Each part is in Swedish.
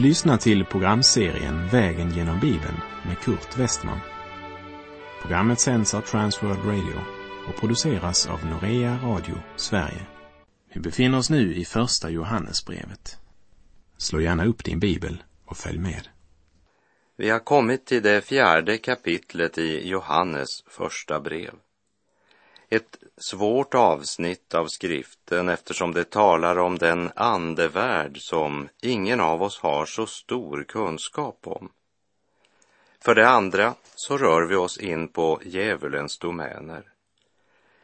Du lyssnar till programserien Vägen genom Bibeln med Kurt Westman. Programmet sänds av Transworld Radio och produceras av Norea Radio Sverige. Vi befinner oss nu i Första Johannesbrevet. Slå gärna upp din bibel och följ med. Vi har kommit till det fjärde kapitlet i Johannes första brev. Ett svårt avsnitt av skriften eftersom det talar om den andevärld som ingen av oss har så stor kunskap om. För det andra så rör vi oss in på djävulens domäner.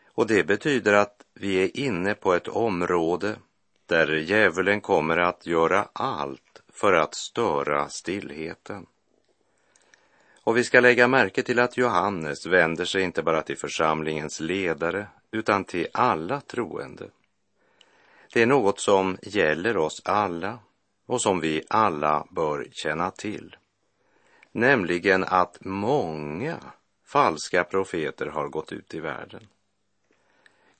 Och det betyder att vi är inne på ett område där djävulen kommer att göra allt för att störa stillheten. Och vi ska lägga märke till att Johannes vänder sig inte bara till församlingens ledare utan till alla troende. Det är något som gäller oss alla och som vi alla bör känna till. Nämligen att många falska profeter har gått ut i världen.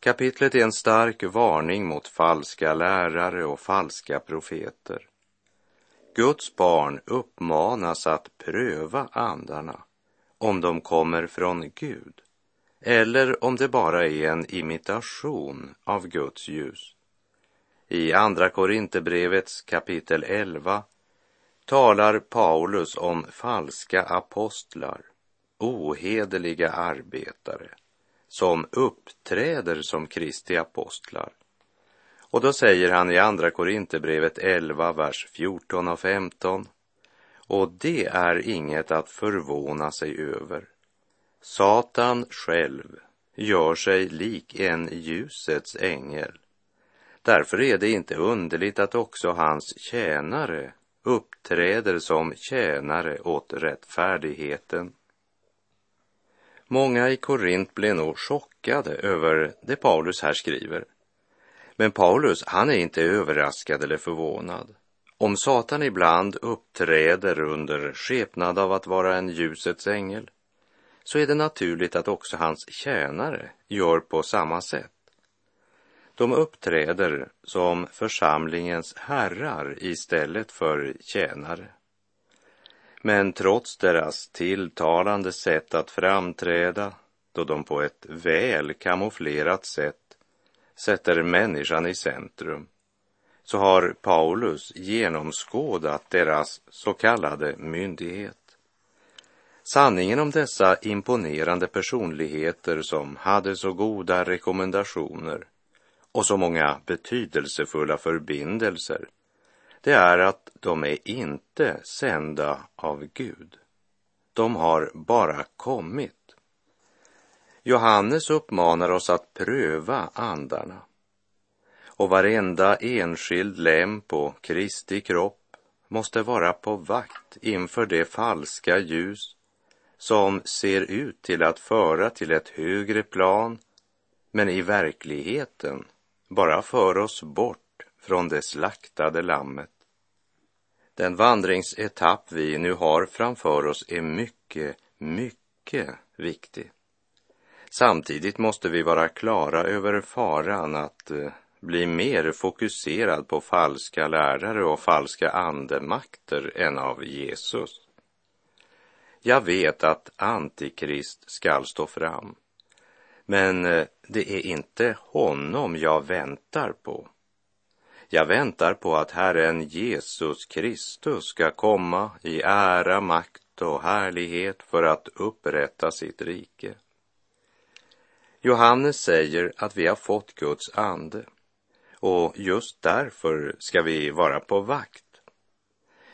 Kapitlet är en stark varning mot falska lärare och falska profeter. Guds barn uppmanas att pröva andarna om de kommer från Gud eller om det bara är en imitation av Guds ljus. I Andra Korinthierbrevets kapitel 11 talar Paulus om falska apostlar, ohederliga arbetare, som uppträder som Kristi apostlar. Och då säger han i Andra Korinthierbrevet 11, vers 14 och 15. Och det är inget att förvåna sig över. Satan själv gör sig lik en ljusets ängel. Därför är det inte underligt att också hans tjänare uppträder som tjänare åt rättfärdigheten. Många i Korint blev nog chockade över det Paulus här skriver. Men Paulus, han är inte överraskad eller förvånad. Om Satan ibland uppträder under skepnad av att vara en ljusets ängel, så är det naturligt att också hans tjänare gör på samma sätt. De uppträder som församlingens herrar istället för tjänare. Men trots deras tilltalande sätt att framträda, då de på ett väl kamouflerat sätt sätter människan i centrum, så har Paulus genomskådat deras så kallade myndighet. Sanningen om dessa imponerande personligheter som hade så goda rekommendationer och så många betydelsefulla förbindelser, det är att de är inte sända av Gud. De har bara kommit. Johannes uppmanar oss att pröva andarna. Och varenda enskild lem på Kristi kropp måste vara på vakt inför det falska ljus som ser ut till att föra till ett högre plan, men i verkligheten bara för oss bort från det slaktade lammet. Den vandringsetapp vi nu har framför oss är mycket, mycket viktig. Samtidigt måste vi vara klara över faran att eh, bli mer fokuserad på falska lärare och falska andemakter än av Jesus. Jag vet att Antikrist skall stå fram, men eh, det är inte honom jag väntar på. Jag väntar på att Herren Jesus Kristus ska komma i ära, makt och härlighet för att upprätta sitt rike. Johannes säger att vi har fått Guds ande och just därför ska vi vara på vakt.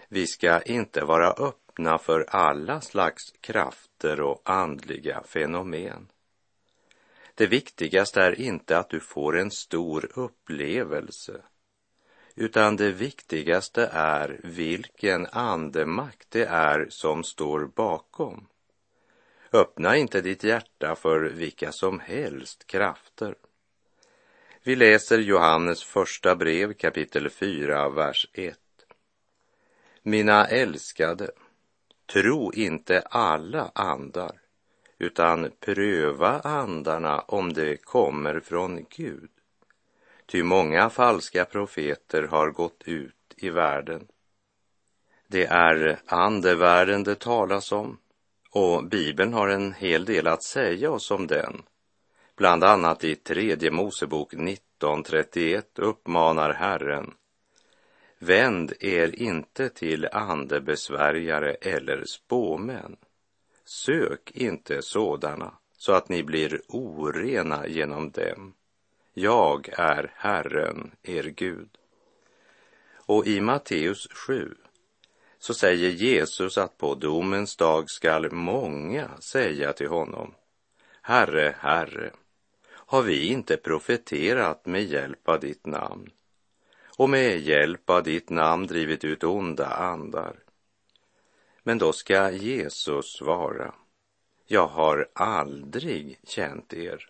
Vi ska inte vara öppna för alla slags krafter och andliga fenomen. Det viktigaste är inte att du får en stor upplevelse, utan det viktigaste är vilken andemakt det är som står bakom. Öppna inte ditt hjärta för vilka som helst krafter. Vi läser Johannes första brev kapitel 4, vers 1. Mina älskade, tro inte alla andar, utan pröva andarna om de kommer från Gud. Ty många falska profeter har gått ut i världen. Det är andevärlden det talas om och Bibeln har en hel del att säga oss om den. Bland annat i tredje Mosebok 19.31 uppmanar Herren Vänd er inte till andebesvärjare eller spåmän. Sök inte sådana så att ni blir orena genom dem. Jag är Herren, er Gud. Och i Matteus 7 så säger Jesus att på domens dag skall många säga till honom, Herre, Herre, har vi inte profeterat med hjälp av ditt namn och med hjälp av ditt namn drivit ut onda andar? Men då ska Jesus svara, jag har aldrig känt er.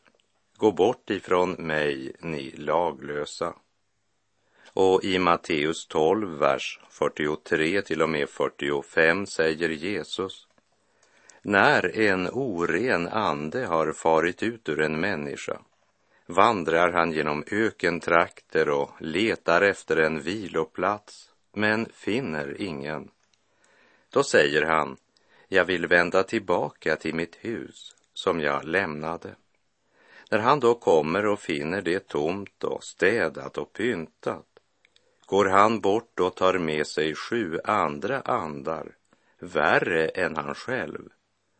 Gå bort ifrån mig, ni laglösa. Och i Matteus 12, vers 43 till och med 45 säger Jesus När en oren ande har farit ut ur en människa vandrar han genom ökentrakter och letar efter en viloplats, men finner ingen. Då säger han, jag vill vända tillbaka till mitt hus som jag lämnade. När han då kommer och finner det tomt och städat och pyntat går han bort och tar med sig sju andra andar, värre än han själv,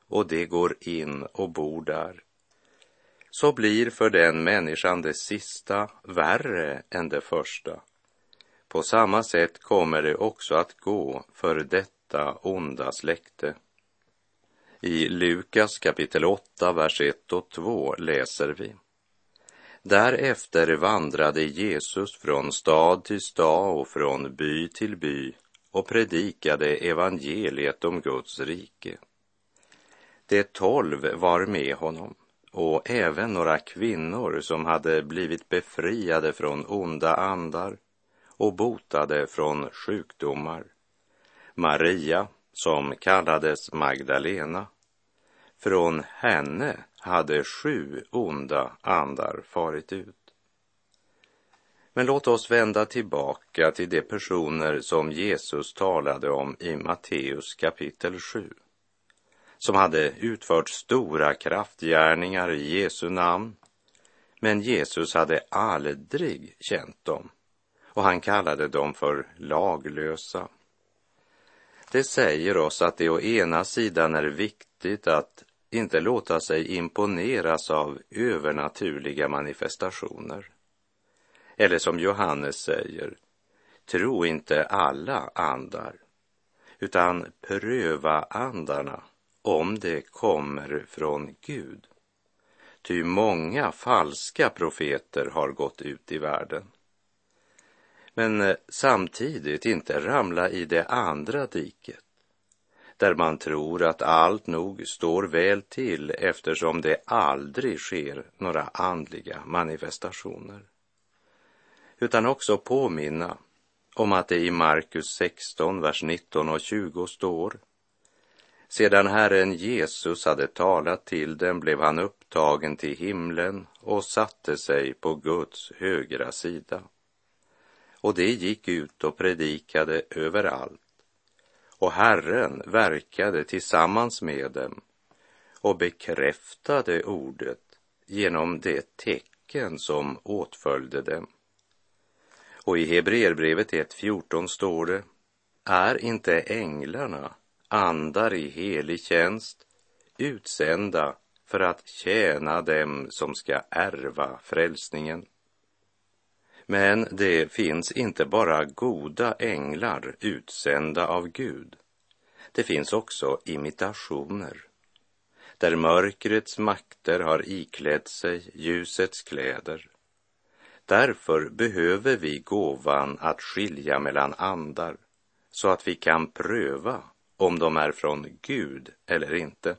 och det går in och bor där. Så blir för den människan det sista värre än det första. På samma sätt kommer det också att gå för detta onda släkte. I Lukas kapitel 8, vers 1 och 2 läser vi. Därefter vandrade Jesus från stad till stad och från by till by och predikade evangeliet om Guds rike. De tolv var med honom och även några kvinnor som hade blivit befriade från onda andar och botade från sjukdomar. Maria, som kallades Magdalena, från henne hade sju onda andar farit ut. Men låt oss vända tillbaka till de personer som Jesus talade om i Matteus kapitel 7 som hade utfört stora kraftgärningar i Jesu namn. Men Jesus hade aldrig känt dem och han kallade dem för laglösa. Det säger oss att det å ena sidan är viktigt att inte låta sig imponeras av övernaturliga manifestationer. Eller som Johannes säger, tro inte alla andar, utan pröva andarna om det kommer från Gud. Ty många falska profeter har gått ut i världen. Men eh, samtidigt inte ramla i det andra diket där man tror att allt nog står väl till eftersom det aldrig sker några andliga manifestationer. Utan också påminna om att det i Markus 16, vers 19 och 20 står sedan Herren Jesus hade talat till dem blev han upptagen till himlen och satte sig på Guds högra sida. Och det gick ut och predikade överallt och Herren verkade tillsammans med dem och bekräftade ordet genom det tecken som åtföljde dem. Och i Hebreerbrevet 1.14 står det, är inte änglarna andar i helig tjänst utsända för att tjäna dem som ska ärva frälsningen? Men det finns inte bara goda änglar utsända av Gud. Det finns också imitationer där mörkrets makter har iklätt sig ljusets kläder. Därför behöver vi gåvan att skilja mellan andar så att vi kan pröva om de är från Gud eller inte.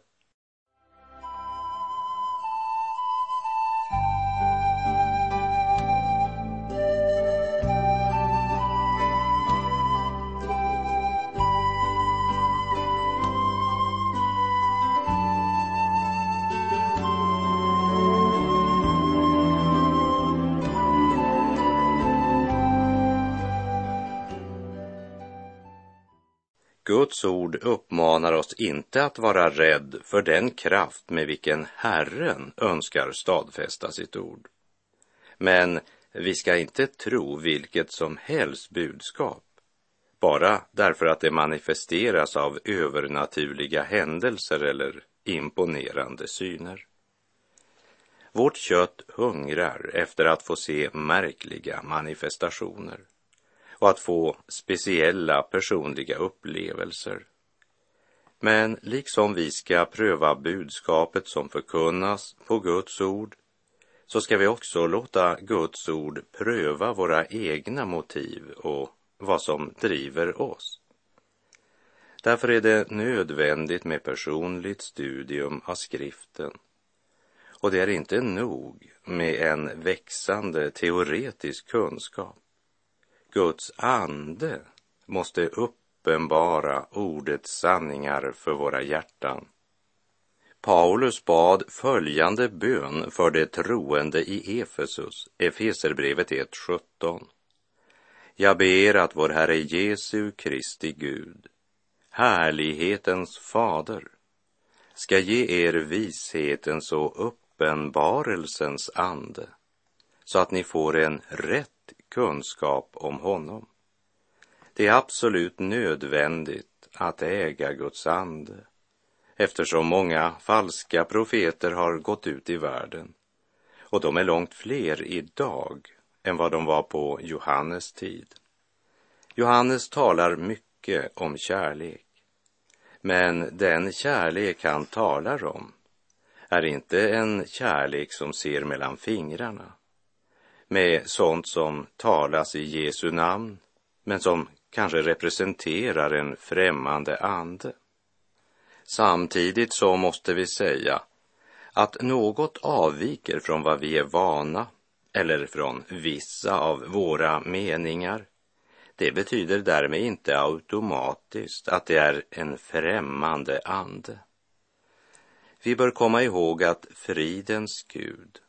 Guds ord uppmanar oss inte att vara rädd för den kraft med vilken Herren önskar stadfästa sitt ord. Men vi ska inte tro vilket som helst budskap bara därför att det manifesteras av övernaturliga händelser eller imponerande syner. Vårt kött hungrar efter att få se märkliga manifestationer och att få speciella personliga upplevelser. Men liksom vi ska pröva budskapet som förkunnas på Guds ord så ska vi också låta Guds ord pröva våra egna motiv och vad som driver oss. Därför är det nödvändigt med personligt studium av skriften. Och det är inte nog med en växande teoretisk kunskap. Guds ande måste uppenbara ordets sanningar för våra hjärtan. Paulus bad följande bön för de troende i Efesus, Efeserbrevet 1.17. Jag ber att vår Herre Jesu Kristi Gud, härlighetens fader, ska ge er vishetens och uppenbarelsens ande, så att ni får en rätt kunskap om honom. Det är absolut nödvändigt att äga Guds ande, eftersom många falska profeter har gått ut i världen, och de är långt fler idag än vad de var på Johannes tid. Johannes talar mycket om kärlek, men den kärlek han talar om är inte en kärlek som ser mellan fingrarna med sånt som talas i Jesu namn, men som kanske representerar en främmande ande. Samtidigt så måste vi säga att något avviker från vad vi är vana eller från vissa av våra meningar, det betyder därmed inte automatiskt att det är en främmande ande. Vi bör komma ihåg att fridens Gud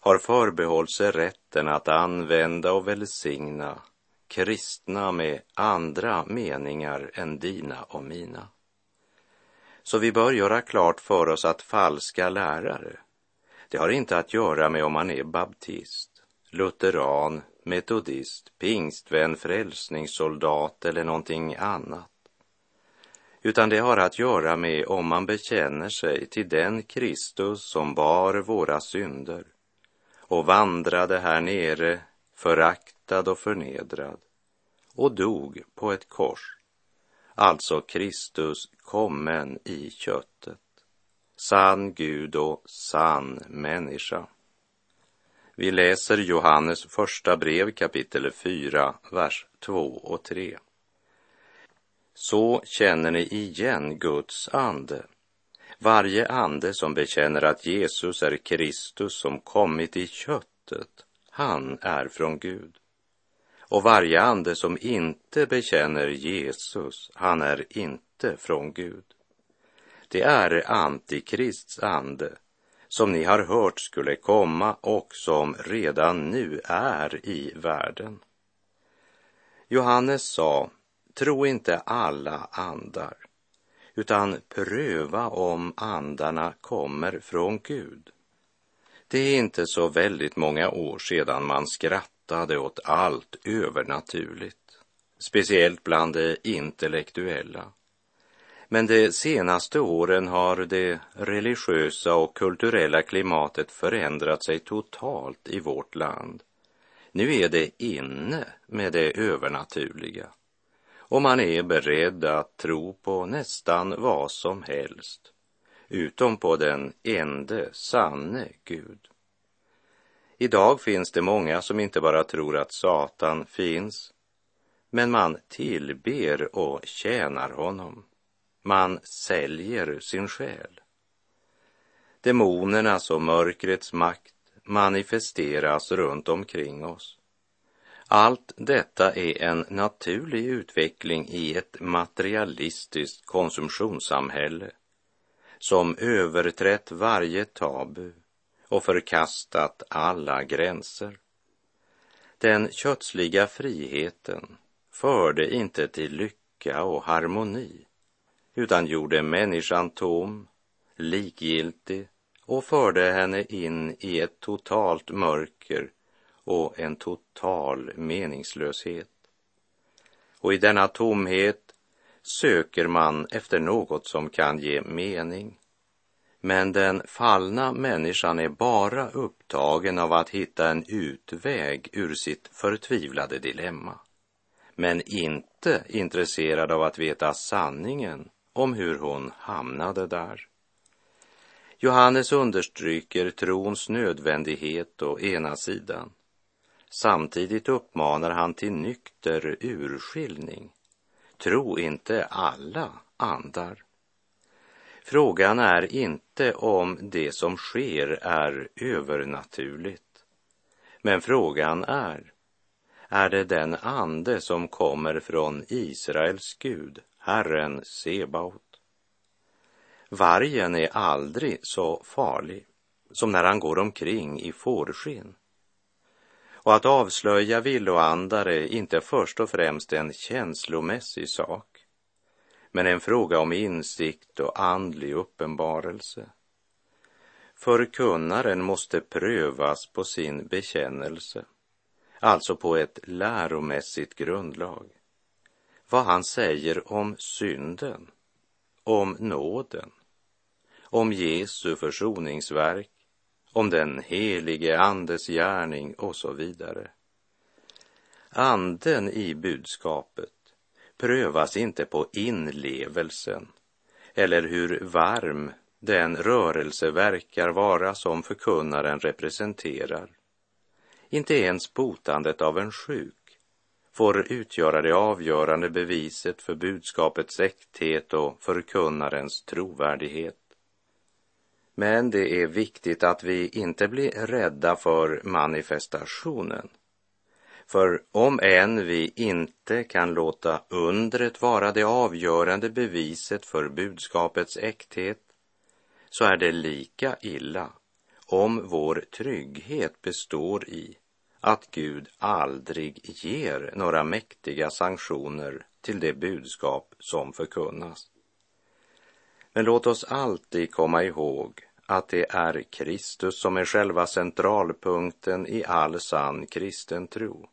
har förbehållit sig rätten att använda och välsigna kristna med andra meningar än dina och mina. Så vi bör göra klart för oss att falska lärare det har inte att göra med om man är baptist, lutheran, metodist, pingstvän, frälsningssoldat eller någonting annat. Utan det har att göra med om man bekänner sig till den Kristus som bar våra synder och vandrade här nere föraktad och förnedrad och dog på ett kors. Alltså Kristus kommen i köttet sann Gud och sann människa. Vi läser Johannes första brev kapitel 4, vers 2 och 3. Så känner ni igen Guds ande. Varje ande som bekänner att Jesus är Kristus som kommit i köttet, han är från Gud. Och varje ande som inte bekänner Jesus, han är inte från Gud det är Antikrists ande som ni har hört skulle komma och som redan nu är i världen. Johannes sa, tro inte alla andar, utan pröva om andarna kommer från Gud. Det är inte så väldigt många år sedan man skrattade åt allt övernaturligt, speciellt bland de intellektuella. Men de senaste åren har det religiösa och kulturella klimatet förändrat sig totalt i vårt land. Nu är det inne med det övernaturliga och man är beredd att tro på nästan vad som helst utom på den ende sanne Gud. Idag finns det många som inte bara tror att Satan finns, men man tillber och tjänar honom. Man säljer sin själ. Demonernas och mörkrets makt manifesteras runt omkring oss. Allt detta är en naturlig utveckling i ett materialistiskt konsumtionssamhälle som överträtt varje tabu och förkastat alla gränser. Den kötsliga friheten förde inte till lycka lycka och harmoni, utan gjorde människan tom, likgiltig och förde henne in i ett totalt mörker och en total meningslöshet. Och i denna tomhet söker man efter något som kan ge mening. Men den fallna människan är bara upptagen av att hitta en utväg ur sitt förtvivlade dilemma, men inte intresserad av att veta sanningen om hur hon hamnade där. Johannes understryker trons nödvändighet å ena sidan. Samtidigt uppmanar han till nykter urskiljning. Tro inte alla andar. Frågan är inte om det som sker är övernaturligt. Men frågan är, är det den ande som kommer från Israels Gud, Herren Sebaot? Vargen är aldrig så farlig som när han går omkring i fårskinn. Och att avslöja villoandare är inte först och främst en känslomässig sak, men en fråga om insikt och andlig uppenbarelse. Förkunnaren måste prövas på sin bekännelse, alltså på ett läromässigt grundlag. Vad han säger om synden, om nåden, om Jesu försoningsverk, om den helige Andes gärning och så vidare. Anden i budskapet prövas inte på inlevelsen eller hur varm den rörelse verkar vara som förkunnaren representerar. Inte ens botandet av en sjuk får utgöra det avgörande beviset för budskapets äkthet och förkunnarens trovärdighet. Men det är viktigt att vi inte blir rädda för manifestationen. För om än vi inte kan låta undret vara det avgörande beviset för budskapets äkthet, så är det lika illa om vår trygghet består i att Gud aldrig ger några mäktiga sanktioner till det budskap som förkunnas. Men låt oss alltid komma ihåg att det är Kristus som är själva centralpunkten i all sann kristen tro.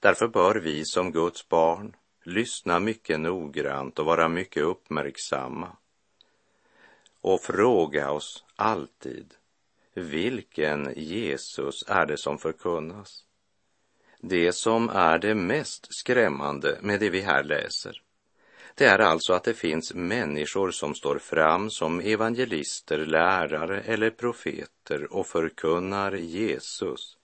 Därför bör vi som Guds barn lyssna mycket noggrant och vara mycket uppmärksamma och fråga oss alltid vilken Jesus är det som förkunnas? Det som är det mest skrämmande med det vi här läser det är alltså att det finns människor som står fram som evangelister, lärare eller profeter och förkunnar Jesus.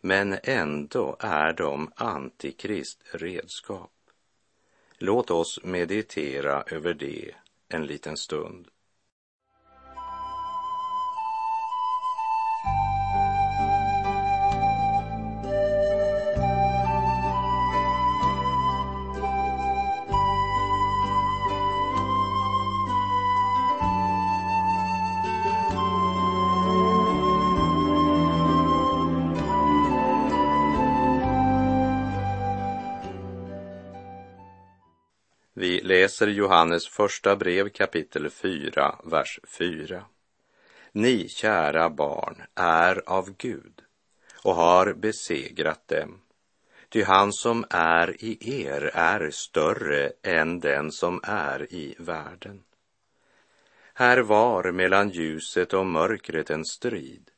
Men ändå är de antikrist redskap. Låt oss meditera över det en liten stund. Läser Johannes första brev kapitel 4, vers 4. Ni, kära barn, är av Gud och har besegrat dem. Ty han som är i er är större än den som är i världen. Här var mellan ljuset och mörkret en strid,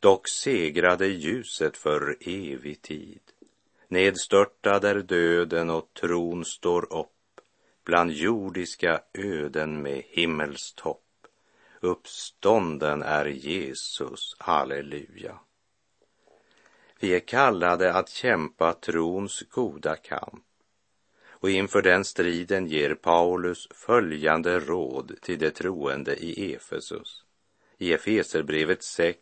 dock segrade ljuset för evig tid. Nedstörtad är döden och tron står upp bland jordiska öden med himmelstopp. Uppstånden är Jesus, halleluja. Vi är kallade att kämpa trons goda kamp. Och inför den striden ger Paulus följande råd till de troende i Efesus. I Efeserbrevet 6,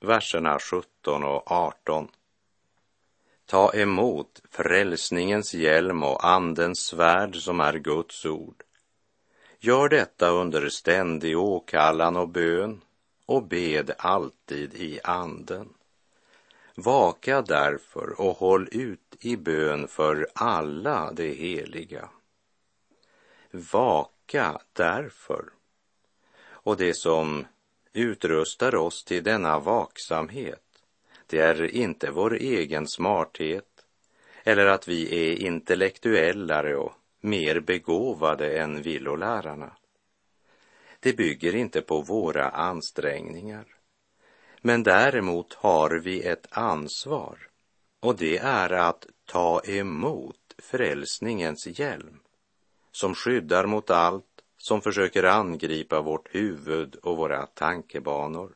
verserna 17 och 18. Ta emot frälsningens hjälm och andens svärd som är Guds ord. Gör detta under ständig åkallan och bön och bed alltid i anden. Vaka därför och håll ut i bön för alla de heliga. vaka därför. Och det som utrustar oss till denna vaksamhet, det är inte vår egen smarthet eller att vi är intellektuellare och mer begåvade än villolärarna. Det bygger inte på våra ansträngningar. Men däremot har vi ett ansvar och det är att ta emot frälsningens hjälm som skyddar mot allt som försöker angripa vårt huvud och våra tankebanor.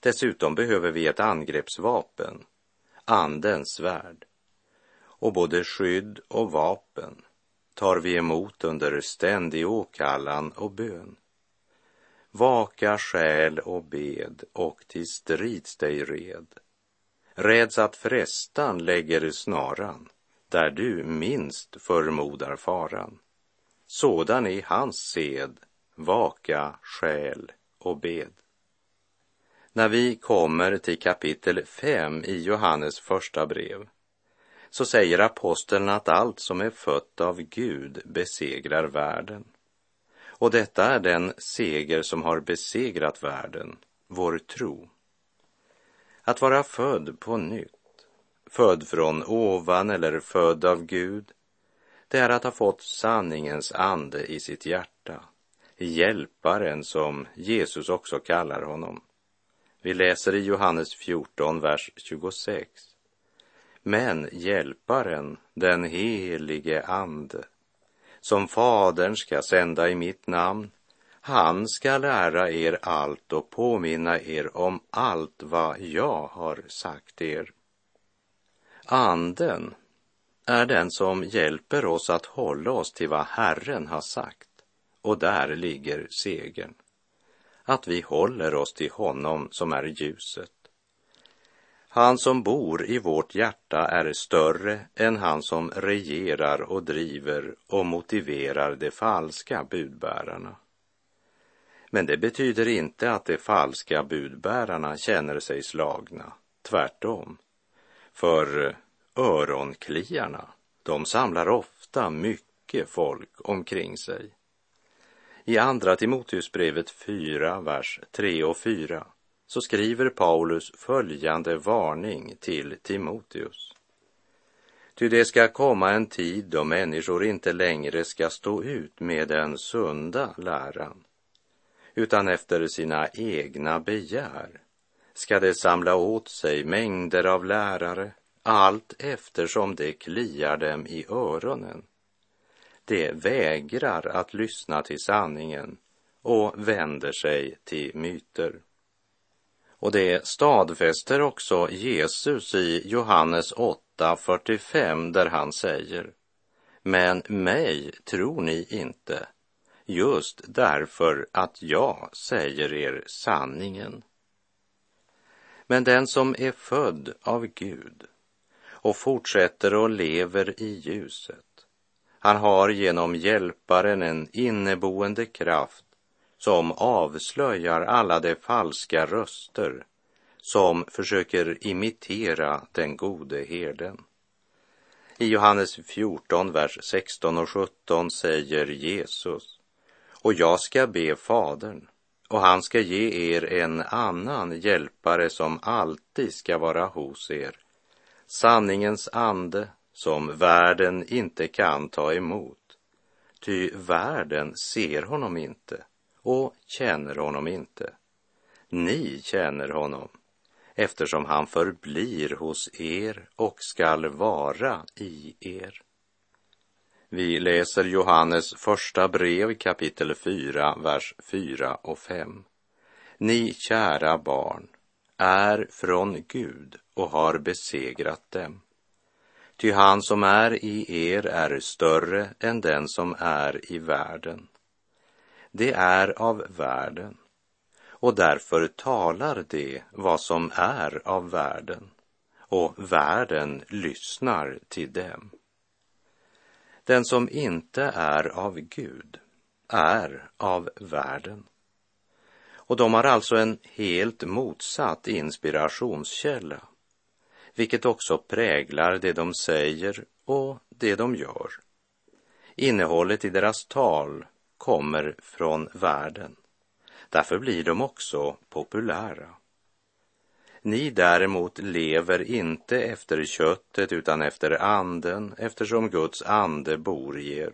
Dessutom behöver vi ett angreppsvapen, Andens svärd. Och både skydd och vapen tar vi emot under ständig åkallan och bön. Vaka själ och bed och till strids dig red. Räds att frestan lägger snaran där du minst förmodar faran. Sådan är hans sed, vaka själ och bed. När vi kommer till kapitel 5 i Johannes första brev så säger aposteln att allt som är fött av Gud besegrar världen. Och detta är den seger som har besegrat världen, vår tro. Att vara född på nytt, född från ovan eller född av Gud, det är att ha fått sanningens ande i sitt hjärta, hjälparen som Jesus också kallar honom. Vi läser i Johannes 14, vers 26. Men hjälparen, den helige ande, som Fadern ska sända i mitt namn, han ska lära er allt och påminna er om allt vad jag har sagt er. Anden är den som hjälper oss att hålla oss till vad Herren har sagt och där ligger segern. Att vi håller oss till honom som är ljuset. Han som bor i vårt hjärta är större än han som regerar och driver och motiverar de falska budbärarna. Men det betyder inte att de falska budbärarna känner sig slagna, tvärtom. För eh, öronkliarna, de samlar ofta mycket folk omkring sig. I Andra Timoteusbrevet 4, vers 3 och 4 så skriver Paulus följande varning till Timoteus. Ty det ska komma en tid då människor inte längre ska stå ut med den sunda läran, utan efter sina egna begär ska de samla åt sig mängder av lärare, allt eftersom det kliar dem i öronen. De vägrar att lyssna till sanningen och vänder sig till myter. Och det stadfäster också Jesus i Johannes 8.45 där han säger Men mig tror ni inte, just därför att jag säger er sanningen. Men den som är född av Gud och fortsätter och lever i ljuset, han har genom hjälparen en inneboende kraft som avslöjar alla de falska röster som försöker imitera den gode herden. I Johannes 14, vers 16 och 17 säger Jesus, och jag ska be Fadern, och han ska ge er en annan hjälpare som alltid ska vara hos er, sanningens ande som världen inte kan ta emot, ty världen ser honom inte och känner honom inte. Ni känner honom eftersom han förblir hos er och skall vara i er. Vi läser Johannes första brev kapitel 4, vers 4 och 5. Ni kära barn är från Gud och har besegrat dem. Ty han som är i er är större än den som är i världen det är av världen och därför talar det vad som är av världen och världen lyssnar till dem. Den som inte är av Gud är av världen. Och de har alltså en helt motsatt inspirationskälla, vilket också präglar det de säger och det de gör. Innehållet i deras tal kommer från världen. Därför blir de också populära. Ni däremot lever inte efter köttet utan efter anden eftersom Guds ande bor i er.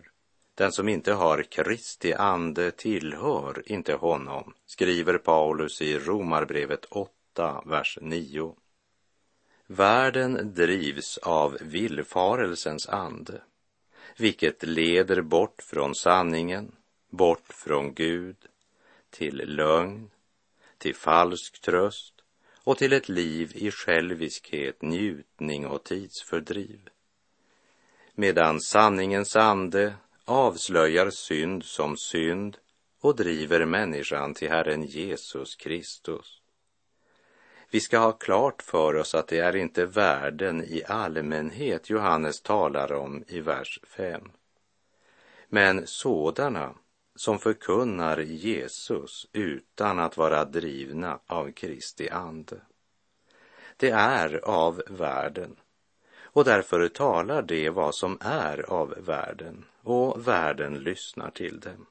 Den som inte har Kristi ande tillhör inte honom, skriver Paulus i Romarbrevet 8, vers 9. Världen drivs av villfarelsens ande, vilket leder bort från sanningen, bort från Gud, till lögn, till falsk tröst och till ett liv i själviskhet, njutning och tidsfördriv. Medan sanningens ande avslöjar synd som synd och driver människan till Herren Jesus Kristus. Vi ska ha klart för oss att det är inte världen i allmänhet Johannes talar om i vers 5. Men sådana som förkunnar Jesus utan att vara drivna av Kristi ande. Det är av världen och därför talar det vad som är av världen och världen lyssnar till dem.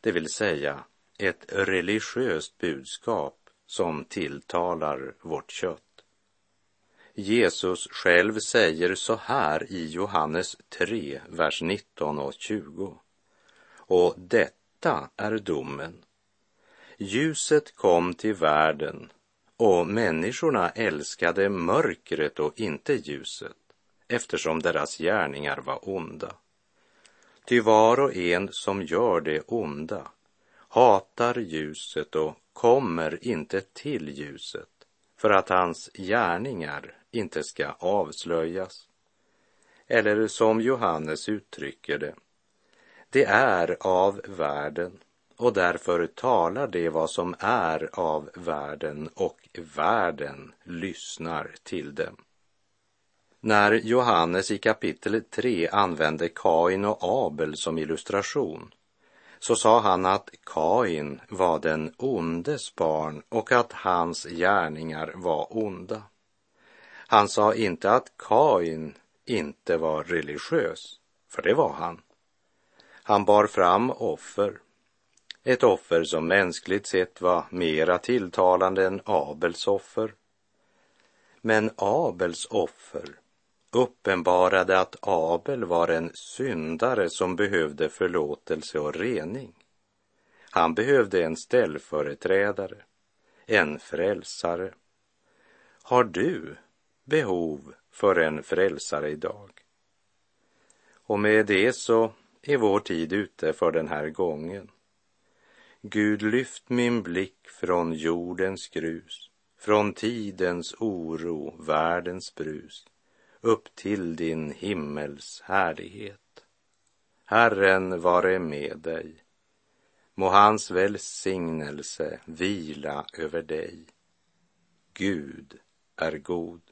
Det vill säga ett religiöst budskap som tilltalar vårt kött. Jesus själv säger så här i Johannes 3, vers 19 och 20. Och detta är domen. Ljuset kom till världen och människorna älskade mörkret och inte ljuset eftersom deras gärningar var onda. Ty var och en som gör det onda hatar ljuset och kommer inte till ljuset för att hans gärningar inte ska avslöjas. Eller som Johannes uttrycker det, det är av världen och därför talar det vad som är av världen och världen lyssnar till dem. När Johannes i kapitel 3 använde Kain och Abel som illustration så sa han att Kain var den ondes barn och att hans gärningar var onda. Han sa inte att Kain inte var religiös, för det var han. Han bar fram offer, ett offer som mänskligt sett var mera tilltalande än Abels offer. Men Abels offer uppenbarade att Abel var en syndare som behövde förlåtelse och rening. Han behövde en ställföreträdare, en frälsare. Har du behov för en frälsare idag? Och med det så är vår tid ute för den här gången. Gud, lyft min blick från jordens grus, från tidens oro, världens brus upp till din himmels härlighet. Herren vare med dig. Må hans välsignelse vila över dig. Gud är god.